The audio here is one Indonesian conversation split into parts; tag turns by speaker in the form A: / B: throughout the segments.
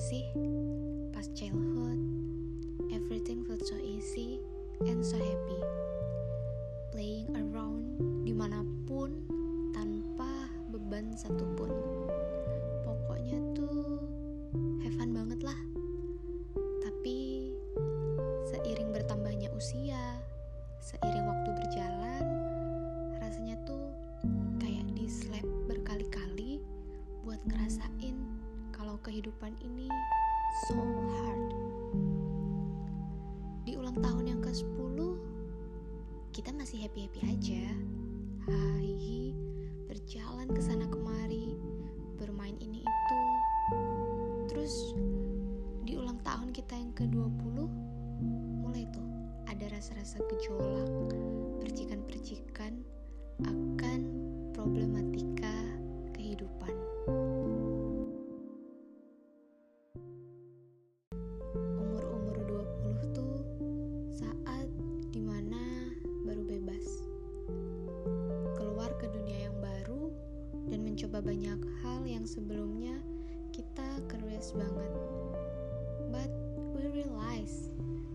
A: sih? Pas childhood, everything felt so easy and so happy. Playing around di mana pun tanpa beban satupun. Pokoknya tuh have fun banget lah. Tapi seiring bertambahnya usia, seiring waktu kehidupan ini so hard. Di ulang tahun yang ke-10, kita masih happy-happy aja. Hahihi, berjalan ke sana kemari, bermain ini itu. Terus di ulang tahun kita yang ke-20, mulai tuh ada rasa-rasa gejolak, percikan-percikan akan problematika banyak hal yang sebelumnya kita curious banget. But we realize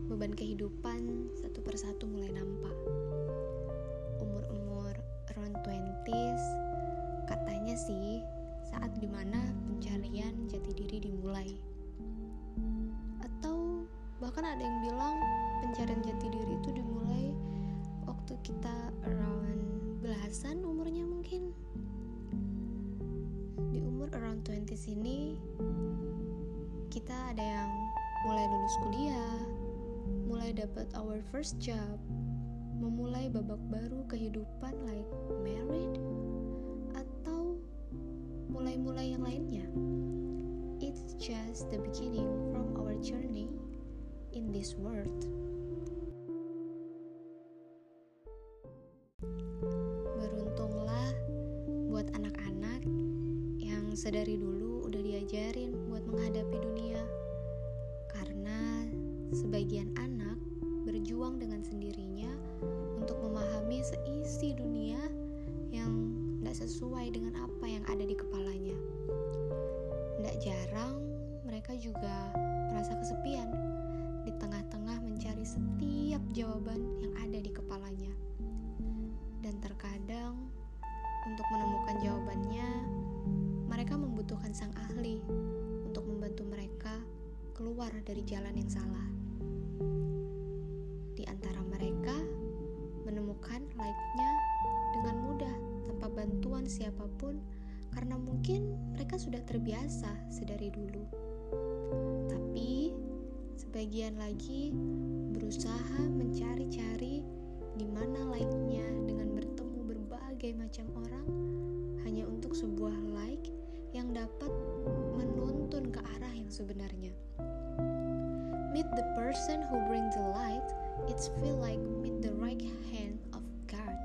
A: beban kehidupan satu persatu mulai nampak. Umur-umur around 20s katanya sih saat di mana pencarian jati diri dimulai. Atau bahkan ada yang bilang pencarian jati diri itu dimulai waktu kita around belasan umurnya mungkin. Di umur around 20s ini kita ada yang mulai lulus kuliah, mulai dapat our first job, memulai babak baru kehidupan like married atau mulai-mulai yang lainnya. It's just the beginning from our journey in this world. Sedari dulu udah diajarin buat menghadapi dunia. Karena sebagian anak berjuang dengan sendirinya untuk memahami seisi dunia yang tidak sesuai dengan apa yang ada di kepalanya. Tidak jarang mereka juga merasa kesepian di tengah-tengah mencari setiap jawaban yang ada di kepalanya. Dan terkadang untuk menemukan jawabannya, membutuhkan sang ahli untuk membantu mereka keluar dari jalan yang salah. Di antara mereka, menemukan like-nya dengan mudah tanpa bantuan siapa pun karena mungkin mereka sudah terbiasa sedari dulu. Tapi sebagian lagi sebenarnya. Meet the person who brings the light, it's feel like meet the right hand of God.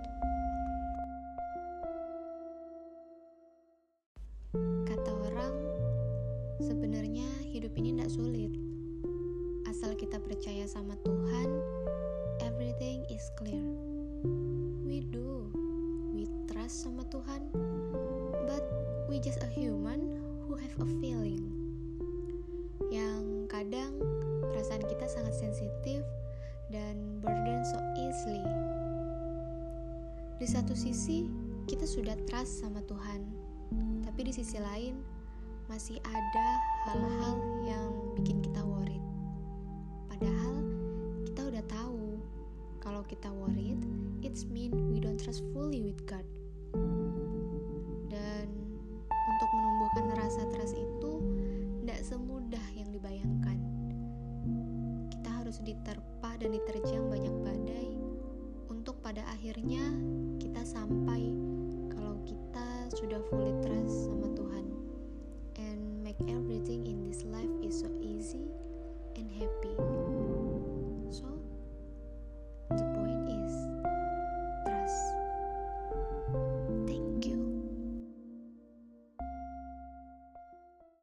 A: Kata orang, sebenarnya hidup ini tidak sulit. Asal kita percaya sama Tuhan, everything is clear. We do, we trust sama Tuhan, but we just a human who have a feeling. Kadang perasaan kita sangat sensitif dan burden so easily. Di satu sisi, kita sudah trust sama Tuhan, tapi di sisi lain masih ada hal-hal yang bikin kita worried. Padahal kita udah tahu kalau kita worried, it's mean we don't trust fully with God. Diterpa dan diterjang banyak badai. Untuk pada akhirnya kita sampai kalau kita sudah fully trust sama Tuhan. And make everything in this life is so